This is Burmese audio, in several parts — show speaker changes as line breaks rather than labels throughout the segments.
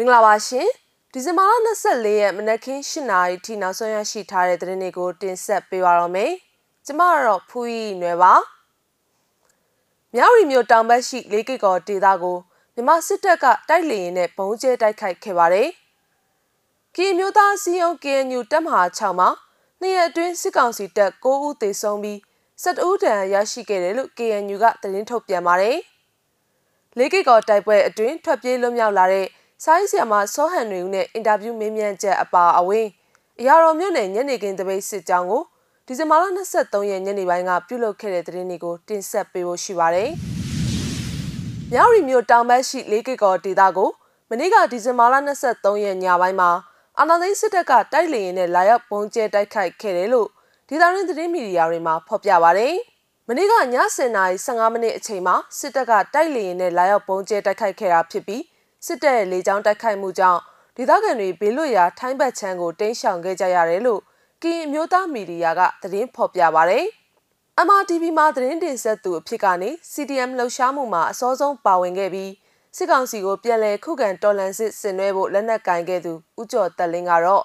မင်္ဂလာပါရှင်ဒီဇင်ဘာလ24ရက်မနက်ခင်း8နာရီထိနောက်ဆုံးရရှိထားတဲ့သတင်းတွေကိုတင်ဆက်ပေးပါတော့မယ်ကျမကတော့ဖူးရီနွယ်ပါမြောက်ရီမြို့တောင်ဘက်ရှိလေးကိတ်ကောဒေသကိုမြမစစ်တပ်ကတိုက်လေရင်နဲ့ဘုံကျဲတိုက်ခိုက်ခဲ့ပါတယ်ကီမျိုးသားစီယုံ KNU တပ်မဟာ6မှာနှစ်ရက်အတွင်းစစ်ကောင်စီတပ်9ဦးသေဆုံးပြီး7ဦးတန်ရရှိခဲ့တယ်လို့ KNU ကသတင်းထုတ်ပြန်ပါတယ်လေးကိတ်ကောတိုက်ပွဲအတွင်းထွက်ပြေးလွတ်မြောက်လာတဲ့ ဆိုင်းဆီယမာစောဟန်တွေဦးနဲ့အင်တာဗျူးမေးမြန်းချက်အပါအဝင်အရာတော်မြို့နယ်ညနေခင်းတပိတ်စစ်ကြောင်းကိုဒီဇင်ဘာလ23ရက်ညနေပိုင်းကပြုလုပ်ခဲ့တဲ့သတင်းတွေကိုတင်ဆက်ပေးဖို့ရှိပါတယ်။မြောက်ရီမြို့တောင်ဘက်ရှိလေးကိတ်ကောဒေသကိုမနေ့ကဒီဇင်ဘာလ23ရက်ညပိုင်းမှာအာဏာသိမ်းစစ်တပ်ကတိုက်လေရင်နဲ့လာရောက်ပုံကျဲတိုက်ခိုက်ခဲ့တယ်လို့ဒေသရင်းသတင်းမီဒီယာတွေမှာဖော်ပြပါတယ်။မနေ့ကည7:15မိနစ်အချိန်မှာစစ်တပ်ကတိုက်လေရင်နဲ့လာရောက်ပုံကျဲတိုက်ခိုက်ခဲ့တာဖြစ်ပြီး စစ်တပ်ရဲ့လေကြောင်းတိုက်ခိုက်မှုကြောင့်ဒေသခံတွေဘေးလွတ်ရာထိုင်းဘက်ချမ်းကိုတင်းရှောင်ခဲ့ကြရတယ်လို့ကရင်အမျိုးသားမီဒီယာကသတင်းဖော်ပြပါရယ် MRTV မှာသတင်းတင်ဆက်သူအဖြစ်ကနေ CDM လှုပ်ရှားမှုမှာအစောဆုံးပါဝင်ခဲ့ပြီးစစ်ကောင်စီကိုပြန်လည်ခုခံတော်လှန်စစ်ဆင်နွှဲဖို့လက်နက်ကင်ခဲ့သူဦးကျော်တက်လင်းကတော့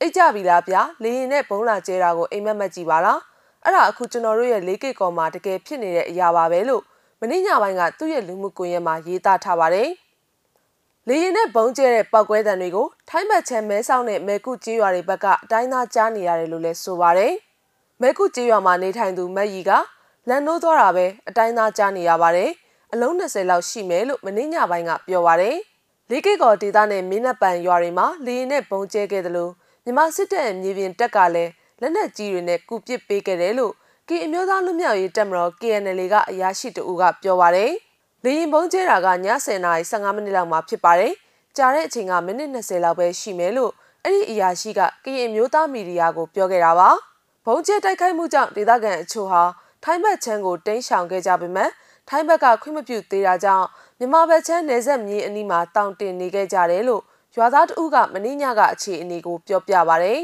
အိတ်ကြပြီလားဗျာလေရင်နဲ့ဘုံလာကျဲတာကိုအိမ်မက်မက်ကြည့်ပါလားအဲ့ဒါအခုကျွန်တော်တို့ရဲ့လေးကိတ်ကော်မှာတကယ်ဖြစ်နေတဲ့အရာပါပဲလို့မင်းညပိုင်းကသူ့ရဲ့လူမှုကွန်ရက်မှာရေးသားထားပါတယ်။ လေရင်နဲ့ဘုံကျဲတဲ့ပောက်ကွဲတံတွေကိုထိုင်းဘက်ချဲမဲဆောက်နဲ့မဲကုကျေးရွာတွေဘက်ကအတိုင်းသားကြားနေရတယ်လို့လည်းဆိုပါတယ်။မဲကုကျေးရွာမှာနေထိုင်သူမက်ရီကလန်နိုးသွားတာပဲအတိုင်းသားကြားနေရပါတယ်။အလုံး20လောက်ရှိမယ်လို့မင်းညပိုင်းကပြောပါတယ်။လေးကိတ်ကော်ဒေသနဲ့မင်းနက်ပန်ရွာတွေမှာလေရင်နဲ့ဘုံကျဲခဲ့တယ်လို့မြမစစ်တပ်ရဲ့မြေပြင်တက်ကလည်းလက်နက်ကြီးတွေနဲ့ကူပစ်ပေးခဲ့တယ်လို့ကီအမျိုးသားလူမျိုးရေးတပ်မတော် KNL ကအရာရှိတအူးကပြောပါတယ်။ လေရင်ပုံးကျဲတာကည10:15မိနစ်လောက်မှာဖြစ်ပါတယ်။ကြာတဲ့အချိန်ကမိနစ်20လောက်ပဲရှိမယ်လို့အဲ့ဒီအရာရှိကကရင်မျိုးသားမီဒီယာကိုပြောခဲ့တာပါ။ဘုံကျဲတိုက်ခိုက်မှုကြောင့်ဒေသခံအချို့ဟာထိုင်းဘက်ချမ်းကိုတင်းရှောင်ခဲ့ကြပေမဲ့ထိုင်းဘက်ကခွင့်မပြုသေးတာကြောင့်မြန်မာဘက်ချမ်းနယ်စပ်မြေအနီးမှာတောင်တင်နေခဲ့ကြတယ်လို့ရွာသားတဦးကမင်းညကအခြေအနေကိုပြောပြပါဗျ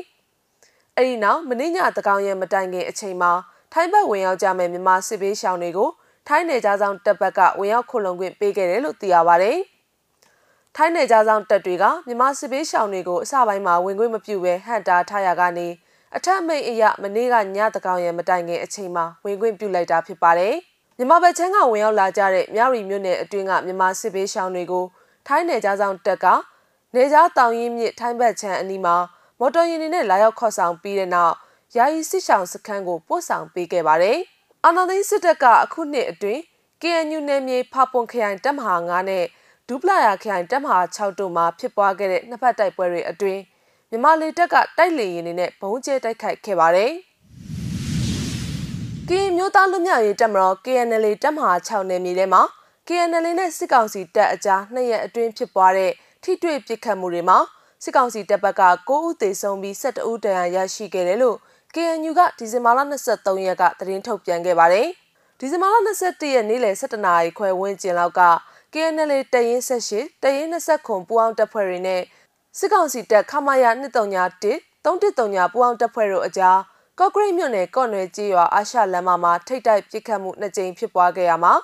။အဲ့ဒီနောက်မင်းညတကောင်ရဲ့မတိုင်ခင်အချိန်မှာထိုင်းဘက်ဝင်ရောက်ကြမဲ့မြန်မာစစ်ဘေးရှောင်တွေကို ထိုင်းနယ်ကြားဆောင်တပ်ဘက်ကဝင်ရောက်ခုလုံခွင့်ပေးခဲ့တယ်လို့သိရပါဗျ။ထိုင်းနယ်ကြားဆောင်တပ်တွေကမြန်မာစစ်ပေးရှောင်တွေကိုအစပိုင်းမှာဝင်ခွင့်မပြုဘဲဟန်တာထားရကနေအထက်မိတ်အရမနေ့ကညတကောင်ရဲ့မတိုင်ခင်အချိန်မှာဝင်ခွင့်ပြုလိုက်တာဖြစ်ပါတယ်။မြန်မာဘက်ချမ်းကဝင်ရောက်လာကြတဲ့မြရီမြို့နယ်အတွင်းကမြန်မာစစ်ပေးရှောင်တွေကိုထိုင်းနယ်ကြားဆောင်တပ်ကနေကြားတောင်ရင်မြစ်ထိုင်းဘက်ချမ်းအနီးမှာမော်တော်ယာဉ်တွေနဲ့လာရောက်ခေါ်ဆောင်ပြီးတဲ့နောက်ယာယီစစ်ဆောင်စခန်းကိုပို့ဆောင်ပေးခဲ့ပါတယ်။ အာဏာသိမ်းစစ်တပ်ကအခုနှစ်အတွင်း KNU နယ်မြေဖာပွန်ခရိုင်တပ်မဟာ9နဲ့ဒူပလာယာခရိုင်တပ်မဟာ6တို့မှာဖြစ်ပွားခဲ့တဲ့နှစ်ဖက်တိုက်ပွဲတွေအတွင်းမြန်မာလေတပ်ကတိုက်လေယာဉ်တွေနဲ့ဘုံကျဲတိုက်ခိုက်ခဲ့ပါတယ်။ကရင်မျိုးသားလူမျိုးရေးတပ်မတော် KNL တပ်မဟာ6နယ်မြေထဲမှာ KNL နဲ့စစ်ကောင်စီတပ်အကြားနှစ်ရက်အတွင်းဖြစ်ပွားတဲ့ထိတွေ့ပစ်ခတ်မှုတွေမှာစစ်ကောင်စီတပ်ဘက်က9ဦးသေဆုံးပြီး12ဦးဒဏ်ရာရရှိခဲ့တယ်လို့ KNU ကဒီဇင်ဘာလ23ရက်ကသတင်းထုတ်ပြန်ခဲ့ပါတယ်။ဒီဇင်ဘာလ21ရက်နေ့လယ်17နာရီခွဲဝန်းကျင်လောက်က KNL တရင်78တရင်20ခုပူအောင်တပ်ဖွဲ့တွေနဲ့စစ်ကောင်စီတပ်ခမာယာ231 313ပူအောင်တပ်ဖွဲ့တို့အကြားကော့ဂရိတ်မြို့နယ်ကော့နွယ်ကြီးရွာအာရှလမ်းမမှာထိတ်တိုက်ပစ်ခတ်မှုနှစ်ကြိမ်ဖြစ်ပွားခဲ့ရမှာ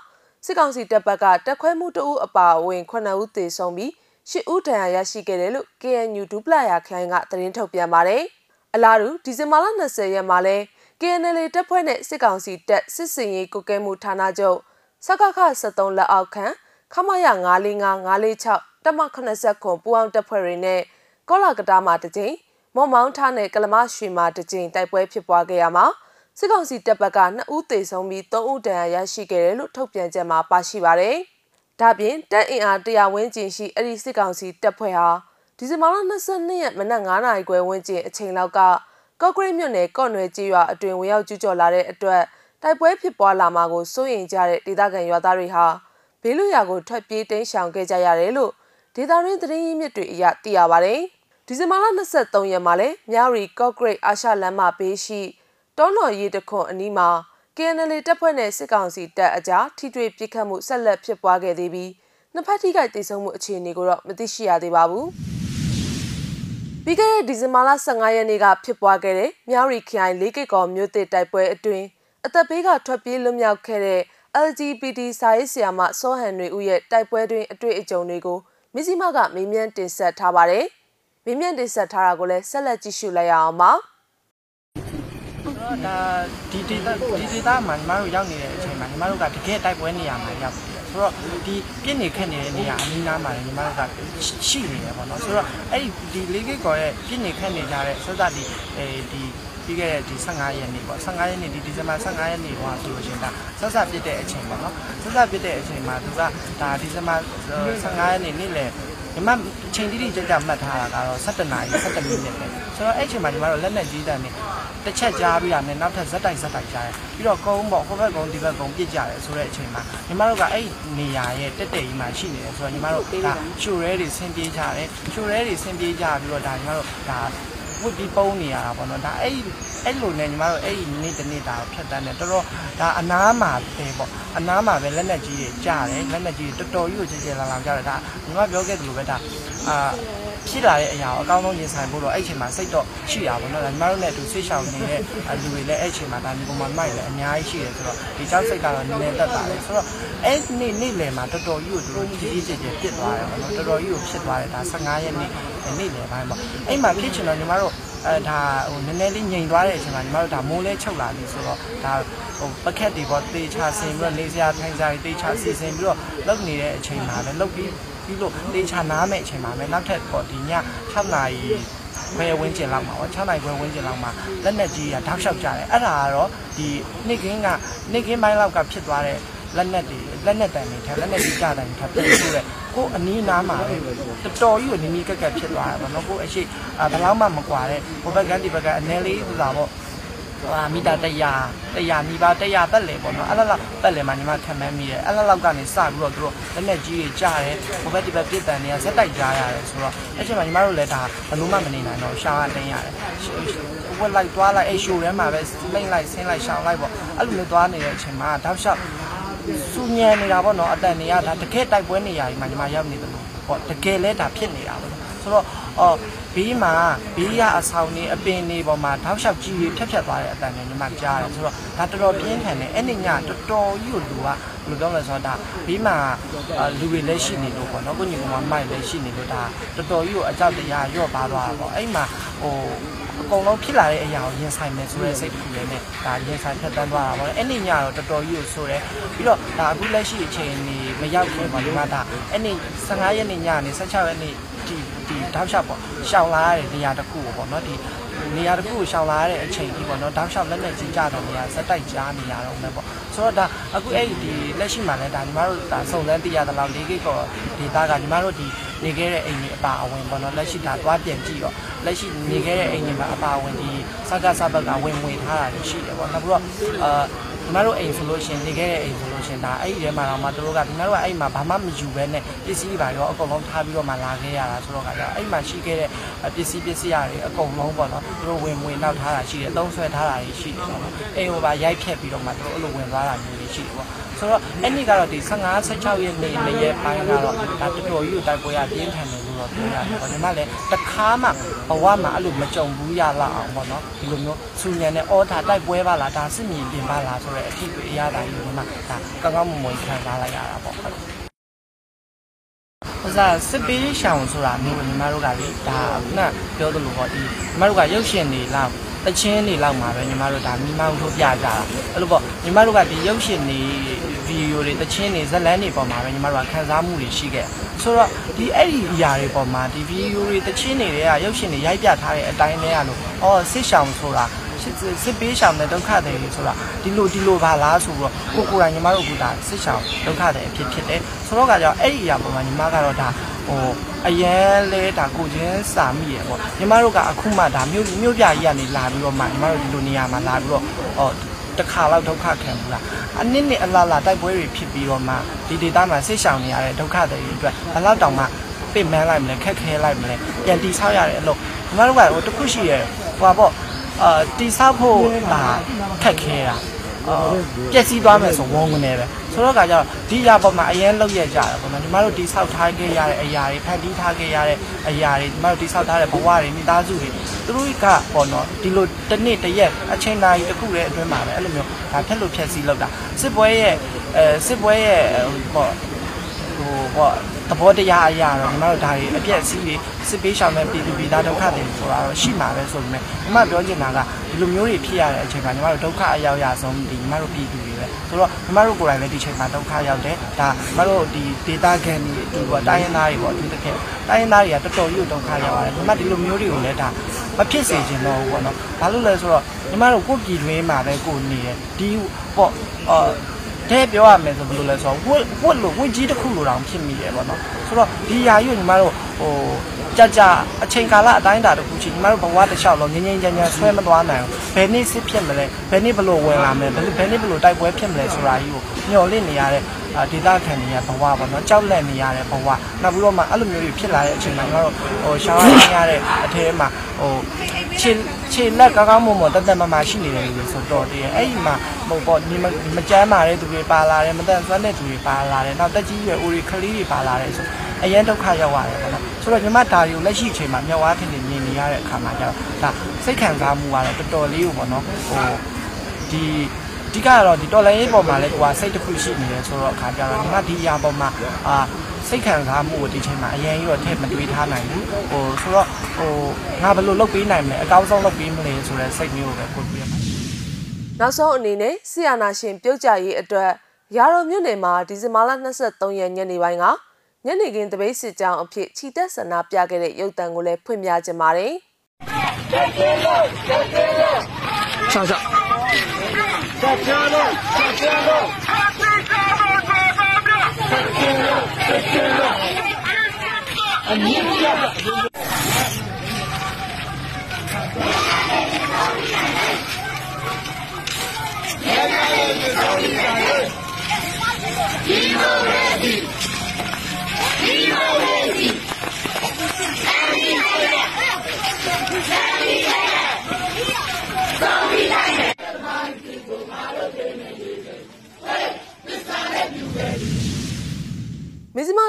စစ်ကောင်စီတပ်ဘက်ကတက်ခွဲမှုတအုပ်အပါအဝင်9ဦးသေဆုံးပြီး10ဦးဒဏ်ရာရရှိခဲ့တယ်လို့ KNU ဒူပလာယာခိုင်ကသတင်းထုတ်ပြန်ပါတယ်။ အလားတူဒီဇင်ဘာလ20ရက်မှာလဲ KNL တပ်ဖွဲ့နဲ့စစ်ကောင်စီတပ်စစ်စင်ရေးကုကဲမှုဌာနချုပ်စကခ73လက်အောက်ခံခမရ945 946တပ်မ89ခုပူအောင်တပ်ဖွဲ့တွေနဲ့ကောလာကတာမှာတစ်ကြိမ်မော်မောင်းထားနဲ့ကလမရွှေမှာတစ်ကြိမ်တိုက်ပွဲဖြစ်ပွားခဲ့ရမှာစစ်ကောင်စီတပ်ဘက်က2ဦးသေဆုံးပြီး3ဦးဒဏ်ရာရရှိခဲ့တယ်လို့ထုတ်ပြန်ချက်မှာပါရှိပါတယ်။ဒါပြင်တပ်အင်အား100ဝန်းကျင်ရှိအဲ့ဒီစစ်ကောင်စီတပ်ဖွဲ့ဟာ ဒီဇင်ဘာလ22ရက်မနက်9နာရီခွဲဝန်းကျင်အချိန်လောက်ကကော့ဂရိတ်မြို့နယ်ကော့နွယ်ကြီးရွာအတွင်ဝင်ရောက်ကျူးကျော်လာတဲ့အတွက်တိုက်ပွဲဖြစ်ပွားလာမှာကိုစိုးရိမ်ကြတဲ့ဒေသခံရွာသားတွေဟာဘေးလွတ်ရာကိုထွက်ပြေးတိမ်းရှောင်ခဲ့ကြရတယ်လို့ဒေသရင်းသတင်းရင်းမြစ်တွေအရသိရပါတယ်။ဒီဇင်ဘာလ23ရက်မှာလဲမြရီကော့ဂရိတ်အာရှလမ်းမဘေးရှိတောနော်ရီတခွန်အနီးမှာ KNL တပ်ဖွဲ့နဲ့စစ်ကောင်စီတပ်အကြားထိတွေ့ပစ်ခတ်မှုဆက်လက်ဖြစ်ပွားခဲ့သေးပြီးနှစ်ဖက်ထိခိုက်ဒေဆုံးမှုအခြေအနေကိုတော့မသိရှိရသေးပါဘူး။ ပြီးခဲ့တဲ့ဒီဇင်ဘာလ15ရက်နေ့ကဖြစ်ပွားခဲ့တဲ့မြောက်ရီခရိုင်လေးကိတ်ကော်မြို့သစ်တိုက်ပွဲအတွင်းအသက်ဘေးကထွက်ပြေးလွတ်မြောက်ခဲ့တဲ့ LGBT စာရေးဆရာမစောဟန်တွေဦးရဲ့တိုက်ပွဲတွင်အတွေ့အကြုံတွေကိုမစ္စည်းမကမေးမြန်းတင်ဆက်ထားပါတယ်မေးမြန်းတင်ဆက်ထားတာကိုလည်းဆက်လက်ကြည့်ရှုလိုက်ရအောင်ပါ
ဒါဒီဒေတာဒီဒေတာမှာညီမတို့ရောက်နေတဲ့အချိန်မှာညီမတို့ကတကယ်တိုက်ပွဲနေရာမှာရောက်ပြီ ဆိုတော့ဒီပြစ်နေခက်နေတဲ့နေရာအနီးနားမှာညီမတို့ကရှိနေတယ်ပေါ့နော်ဆိုတော့အဲ့ဒီဒီလေးကိကောရဲ့ပြစ်နေခက်နေကြတဲ့စသတိအဲဒီပြီးခဲ့တဲ့ဒီ15ရက်နေ့ပေါ့15ရက်နေ့ဒီဒီဇင်ဘာ15ရက်နေ့ဟောဆိုလို့ရှိရင်ဒါဆက်ဆက်ပြစ်တဲ့အချိန်ပေါ့နော်ဆက်ဆက်ပြစ်တဲ့အချိန်မှာသူကဒါဒီဇင်ဘာ15ရက်နေ့နေ့လယ် ညီမချိန်တိတိကျကျမှတ်ထားတာကတော့17နာရီ17မိနစ်ပဲဆိုတော့အဲ့အချိန်မှာညီမတို့လက်နဲ့ကြီးတန်းနေတစ်ချက်ကြားပြီးရတယ်နောက်ထပ်ဇက်တိုက်ဇက်တိုက်ကြားတယ်ပြီးတော့ကုန်းပေါ့ဟိုဘက်ကုန်းဒီဘက်ကုန်းပြစ်ကြတယ်ဆိုတဲ့အချိန်မှာညီမတို့ကအဲ့နေရာရဲ့တက်တက်ကြီးမှာရှိနေတယ်ဆိုတော့ညီမတို့ဒါရှိုရဲတွေဆင်းပြေးကြတယ်ရှိုရဲတွေဆင်းပြေးကြပြီးတော့ဒါညီမတို့ဒါ ဝစ်ပြီးပုံးနေရတာပေါ့နော်ဒါအဲ့အဲ့လိုနဲ့ညီမတို့အဲ့ဒီနေ့တစ်နေ့ဒါဖြတ်တန်းတယ်တော်တော်ဒါအနားမှာပဲပေါ့အနားမှာပဲလက်နဲ့ကြီးတွေကြားတယ်လက်နဲ့ကြီးတော်တော်ကြီးကိုကြည်ကြည်လာလာကြားတယ်ဒါညီမပြောခဲ့သလိုပဲဒါအာ ဖြစ်လာတဲ့အရာကိုအကောင်းဆုံးရင်ဆိုင်ဖို့တော့အဲ့ချိန်မှာစိတ်တော့ရှိတာပေါ့နော်ဒါညီမတို့နဲ့အတူဆိတ်ရှောင်နေတဲ့လူတွေလည်းအဲ့ချိန်မှာဒါညီကောင်မမိုက်လည်းအများကြီးရှိတယ်ဆိုတော့ဒီကြောက်စိတ်ကတော့နည်းနည်းတက်တာလေဆိုတော့အဲ့နေ့နေ့လယ်မှာတော်တော်ကြီးကိုတို့ကြီးကြီးကျယ်ကျယ်ပြစ်သွားတယ်ပေါ့နော်တော်တော်ကြီးကိုဖြစ်သွားတယ်ဒါ15ရက်နေ့နေ့လယ်ပိုင်းပေါ့အဲ့မှာဖြစ်ချင်တော့ညီမတို့အဲဒါဟိုနည်းနည်းလေးငြိမ်သွားတဲ့အချိန်မှာညီမတို့ဒါမိုးလဲချုပ်လာပြီဆိုတော့ဒါဟိုပကက်တွေပေါ့တေချာဆင်ပြီးတော့နေစရာထိုင်စရာတေချာစီစဉ်ပြီးတော့လုပ်နေတဲ့အချိန်မှာလည်းလုပ်ပြီး ပြီးလို့တေချာနားမဲ့အချိန်မှာပဲနောက်ထပ်ပေါ့ဒီည6နာရီဘယ်ဝင်းကျင်လောက်မှာပေါ့6နိုင်ခွဲဝင်းကျင်လောက်မှာလက်နဲ့ကြီးကတောက်လျှောက်ကြတယ်အဲ့ဒါကတော့ဒီနှစ်ကင်းကနေကင်းပိုင်းလောက်ကဖြစ်သွားတဲ့လက်နဲ့တွေလက်နဲ့တန်တွေထက်လက်နဲ့ကြီးကြတယ်ထပ်ပြီးဆိုတဲ့ကိုအနီးနားမှာပဲတော်တော်ကြီးကိုနီးနီးကက်ကက်ဖြစ်သွားတယ်ပေါ့နော်ကိုအရှိဘယ်လောက်မှမကွာတဲ့ဟိုဘက်ကဒီဘက်ကအနည်းလေးဆိုတာပေါ့ ဟာမီတာ100 100နီးပါး100တက်လေပေါ့နော်အဲ့လောက်တက်လေမှညီမခံမမိတယ်အဲ့လောက်ကနေစပြီးတော့သူတို့လက်နဲ့ကြီးတွေကြားတယ်ဟိုဘက်ဒီဘက်ပြစ်တန်တွေကဇက်တိုက်ကြားရတယ်ဆိုတော့အဲ့ချိန်မှာညီမတို့လည်းဒါဘလို့မှမနေနိုင်တော့ရှားတင်းရတယ်ဝက်လိုက်သွားလိုက်အဲ့ရှိုထဲမှာပဲလိမ့်လိုက်ဆင်းလိုက်ရှောင်းလိုက်ပေါ့အဲ့လိုမျိုးသွားနေတဲ့အချိန်မှာတောက်လျှောက်စူညံနေတာပေါ့နော်အတန်တွေကဒါတကယ်တိုက်ပွဲနေရာကြီးမှာညီမရောက်နေတယ်လို့ပေါ့တကယ်လဲဒါဖြစ်နေတာပေါ့ ဆိုတော့အော်ဘေးမှာဘေးရအဆောင်နေအပင်နေပေါ်မှာထောက်လျှောက်ကြီးပြီးဖြတ်ဖြတ်သွားတဲ့အတန်တွေညီမကြားတယ်ဆိုတော့ဒါတော်တော်ပြင်းထန်တယ်အဲ့ဒီညတော်တော်ကြီးကိုလူကဘယ်လိုပြောမလဲဆိုတော့ဒါဘေးမှာလူတွေလည်းရှိနေလို့ပေါ့နော်ကိုညီကောင်မမိုက်လည်းရှိနေလို့ဒါတော်တော်ကြီးကိုအကြောက်တရားရော့ပါသွားတာပေါ့အဲ့မှာဟိုအကုန်လုံးဖြစ်လာတဲ့အရာကိုရင်ဆိုင်မယ်ဆိုတဲ့စိတ်တစ်ခုလည်းနဲ့ဒါရင်ဆိုင်ဖြတ်တန်းသွားတာပေါ့လေအဲ့ဒီညတော့တော်တော်ကြီးကိုဆိုရဲပြီးတော့ဒါအခုလက်ရှိအချိန်နေမရောက်ခင်ပါဒီမှာဒါအဲ့ဒီ15ရက်နေ့ညနေ16ရက်နေ့ ဒီဒီတောက်လျှောက်ပေါ့ရှောင်လာရတဲ့နေရာတစ်ခုပေါ့နော်ဒီနေရာတစ်ခုကိုရှောင်လာရတဲ့အချိန်ကြီးပေါ့နော်တောက်လျှောက်လက်လက်ကြီးကြတဲ့နေရာစက်တိုက်ကြားနေရတော့မယ်ပေါ့ဆိုတော့ဒါအခုအဲ့ဒီလက်ရှိမှာလည်းဒါညီမတို့ဒါစုံစမ်းသိရသလောက်၄ဂိတ်ကောဒေတာကညီမတို့ဒီနေခဲ့တဲ့အိမ်ကြီးအပါအဝင်ပေါ့နော်လက်ရှိဒါသွားပြန်ကြည့်တော့လက်ရှိနေခဲ့တဲ့အိမ်ကြီးမှာအပါအဝင်ဒီစကားစဘက်ကဝင်ဝင်ထားတာရှိတယ်ပေါ့နောက်ပြီးတော့အာ ညီမတို့အိမ်ဆိုလို့ရှင်နေခဲ့တဲ့အိမ်ဆိုလို့ရှင်ဒါအဲ့ဒီထဲမှာတော့မှတို့ကညီမတို့ကအဲ့မှာဘာမှမယူဘဲနဲ့ပစ္စည်းပါရောအကုန်လုံးထားပြီးတော့မှလာခဲ့ရတာဆိုတော့ကကြအဲ့မှာရှိခဲ့တဲ့ပစ္စည်းပစ္စည်းတွေအကုန်လုံးပေါ့နော်တို့ဝင်ဝင်နောက်ထားတာရှိတယ်သုံးဆွဲထားတာရှိတယ်ပေါ့နော်အိမ်ဟိုပါရိုက်ဖြက်ပြီးတော့မှတို့အဲ့လိုဝင်သွားတာမျိုးတွေရှိတယ်ပေါ့ဆိုတော့အဲ့ဒီကတော့ဒီ15 16ရက်နေ့နေ့ရက်ပိုင်းကတော့ဒါတော်တော်ကြီးကိုတိုက်ပွဲရပြင်းထန်တယ်လို့ တော့ပြောရတယ်ပေါ့ညီမလည်းတခါမှဘဝမှာအဲ့လိုမကြုံဘူးရလောက်အောင်ပေါ့နော်ဒီလိုမျိုးစူညံတဲ့အော်ဒါတိုက်ပွဲပါလားဒါစစ်မြင်ပြင်ပါလားဆိုတဲ့အဖြစ်တွေအရသာကြီးဒီမှာဒါကောင်းကောင်းမွန်မွန်ခံစားလိုက်ရတာပေါ့ဟုတ်ဥစားစစ်ပေးရှောင်ဆိုတာမျိုးညီမတို့ကလေဒါခုနပြောသလိုပေါ့ဒီညီမတို့ကရုပ်ရှင်တွေလောက်တချင်းတွေလောက်မှာပဲညီမတို့ဒါမိမောင်းထုတ်ပြကြတာအဲ့လိုပေါ့ညီမတို့ကဒီရုပ်ရှင်တွေ ဗီဒီယိုတွေတချင်းတွေဇက်လန်းတွေပေါ်မှာပဲညီမတို့ကခံစားမှုတွေရှိခဲ့ဆိုတော့ဒီအဲ့ဒီအရာတွေပေါ်မှာဒီဗီဒီယိုတွေတချင်းတွေကရုပ်ရှင်တွေရိုက်ပြထားတဲ့အတိုင်းလေးရလို့အော်စစ်ရှောင်ဆိုတာစစ်ပေးရှောင်တဲ့ဒုက္ခတွေဆိုတာဒီလိုဒီလိုပါလားဆိုတော့ကိုကိုယ်တိုင်ညီမတို့ကဒါစစ်ရှောင်ဒုက္ခတွေအဖြစ်ဖြစ်တယ်ဆိုတော့ကကြောင့်အဲ့ဒီအရာပေါ်မှာညီမကတော့ဒါဟိုအရန်လဲဒါကိုချင်းစာမိရပေါ့ညီမတို့ကအခုမှဒါမြို့မြို့ပြကြီးကနေလာပြီးတော့မှညီမတို့ဒီလိုနေရာမှာလာပြီးတော့ဟော တခါလောက်ဒုက္ခခံဘူးလားအနည်းနဲ့အလားလားတိုက်ပွဲတွေဖြစ်ပြီးတော့မှဒီဒေသမှာဆိတ်ရှောင်နေရတဲ့ဒုက္ခတွေအတွက်ဘယ်လောက်တောင်မှပြစ်မန်းလိုက်မလဲခက်ခဲလိုက်မလဲပြန်တီဆောက်ရတဲ့အလုပ်ညီမတို့ကဟိုတခုရှိရဲဟိုပါပေါ့အာတီဆောက်ဖို့ဒါခက်ခဲတာ ပျက်စီးသွားမယ်ဆိုဝုန်းကနေပဲဆိုတော့ကကြောင့်ဒီအရာပေါ်မှာအရင်လောက်ရကြတယ်ပေါ့နော်ညီမတို့တိဆောက်ထားခဲ့ရတဲ့အရာတွေဖန်တီးထားခဲ့ရတဲ့အရာတွေညီမတို့တိဆောက်ထားတဲ့ဘဝတွေမိသားစုတွေသူတို့ကပေါ့နော်ဒီလိုတစ်နေ့တစ်ရက်အချိန်တိုင်းတစ်ခုတည်းအတွင်းမှာပဲအဲ့လိုမျိုးဒါဖက်လို့ဖြက်စီးလောက်တာစစ်ပွဲရဲ့အဲစစ်ပွဲရဲ့ပေါ့ဟိုပေါ့ သဘောတရားအရာတော့ညီမတို့ဒါတွေအပြည့်အစည်းတွေစစ်ပေးရှောင်တဲ့ပြည်သူပြည်သားဒုက္ခတွေဆိုတာတော့ရှိမှာပဲဆိုပေမဲ့ညီမပြောချင်တာကဒီလိုမျိုးတွေဖြစ်ရတဲ့အချိန်မှာညီမတို့ဒုက္ခအရောက်ရဆုံးဒီညီမတို့ပြည်သူတွေပဲဆိုတော့ညီမတို့ကိုယ်တိုင်လည်းဒီချိန်မှာဒုက္ခရောက်တယ်ဒါညီမတို့ဒီဒေတာကန်တွေဒီပေါ့တိုင်းရင်းသားတွေပေါ့ဒီတစ်ခက်တိုင်းရင်းသားတွေကတော်တော်ကြီးဒုက္ခရောက်ရတယ်ညီမဒီလိုမျိုးတွေကိုလည်းဒါမဖြစ်စေချင်တော့ဘူးပေါ့နော်ဘာလို့လဲဆိုတော့ညီမတို့ကိုယ်ပြည်တွင်းမှာပဲကိုယ်နေတယ်ဒီပေါ့အော် တဲ့ပြောရမယ်ဆိုဘယ်လိုလဲဆိုတော့ဝတ်ဝတ်လို့ဝတ်ကြီးတစ်ခုလိုတောင်ဖြစ်မိတယ်ပေါ့နော်ဆိုတော့ဒီຢာကြီးကိုညီမတို့ဟိုကြကြအချိန်ကာလအတိုင်းအတာတစ်ခုချင်းညီမတို့ဘဝတစ်လျှောက်လုံးငြင်းငြင်းချမ်းချမ်းဆွဲမသွားနိုင်ဘူးဘယ်နေ့စစ်ဖြစ်မလဲဘယ်နေ့ဘလို့ဝင်လာမလဲဘယ်ဘယ်နေ့ဘလို့တိုက်ပွဲဖြစ်မလဲဆိုတာကြီးကိုညှော်လင့်နေရတဲ့ဒေသခံတွေကဘဝပေါ့နော်ကြောက်လန့်နေရတဲ့ဘဝနောက်ပြီးတော့မှအဲ့လိုမျိုးတွေဖြစ်လာတဲ့အချိန်မှာညီမတို့ဟိုရှောင်းရရတဲ့အထဲမှာဟို ခြေခြေလက်ကောင်းကောင်းမွန်မွန်တက်တက်မမရှိနေတယ်လို့ဆိုတော့တည်းအဲ့ဒီမှာဟိုပေါ့ဒီမကြမ်းမာတဲ့သူတွေပါလာတယ်မတန်ဆွမ်းတဲ့သူတွေပါလာတယ်နောက်တက်ကြီးရွယ်ဦးတွေကလေးတွေပါလာတယ်ဆိုအရင်ဒုက္ခရောက်ရတယ်ပေါ့နော်ဆိုတော့ညီမဒါယူလက်ရှိအချိန်မှာမြောက်ဝါထင်နေမြင်နေရတဲ့အခါမှာကျတော့ဒါစိတ်ခံစားမှုကတော့တော်တော်လေးကိုပေါ့နော်ဟိုဒီဒီကတော့ဒီတော်လိုင်းရေးပေါ်မှာလည်းကိုကစိတ်တစ်ခုရှိနေတယ်ဆိုတော့အခါကျတော့ညီမဒီအရာပေါ်မှာအာ စိတ်ခံစားမှုကိုဒီချိန်မှာအရင်ကြီးတော့ထည့်မတွေးထားနိုင်ဘူးဟိုဆိုတော့ဟိုငါဘယ်လိုလုပ်ပေးနိုင်မလဲအကောင်းဆုံးလုပ်ပေးမလဲဆိုတဲ့စိတ်မျိုးကိုပဲပို့ပြရမှာ
နောက်ဆုံးအနေနဲ့ဆီယနာရှင်ပြုတ်ကြရေးအတွက်ရာတော်မြို့နယ်မှာဒီဇင်ဘာလ23ရက်ညနေပိုင်းကညနေခင်းတပိတ်စစ်ကြောင်းအဖြစ်ခြိတက်ဆန္ဒပြခဲ့တဲ့ရုပ်တံကိုလည်းဖွင့်ပြခြင်းပါတယ်။
ချာချာ
ချာချာချာချာ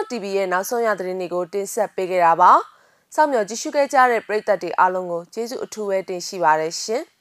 TV ရဲ့နောက်ဆုံးရသတင်းတွေကိုတင်ဆက်ပေးခဲ့တာပါ။စောင့်မျှော်ကြည့်ရှုခဲ့ကြတဲ့ပရိသတ်တွေအားလုံးကိုကျေးဇူးအထူးပဲတင်ရှိပါတယ်ရှင်။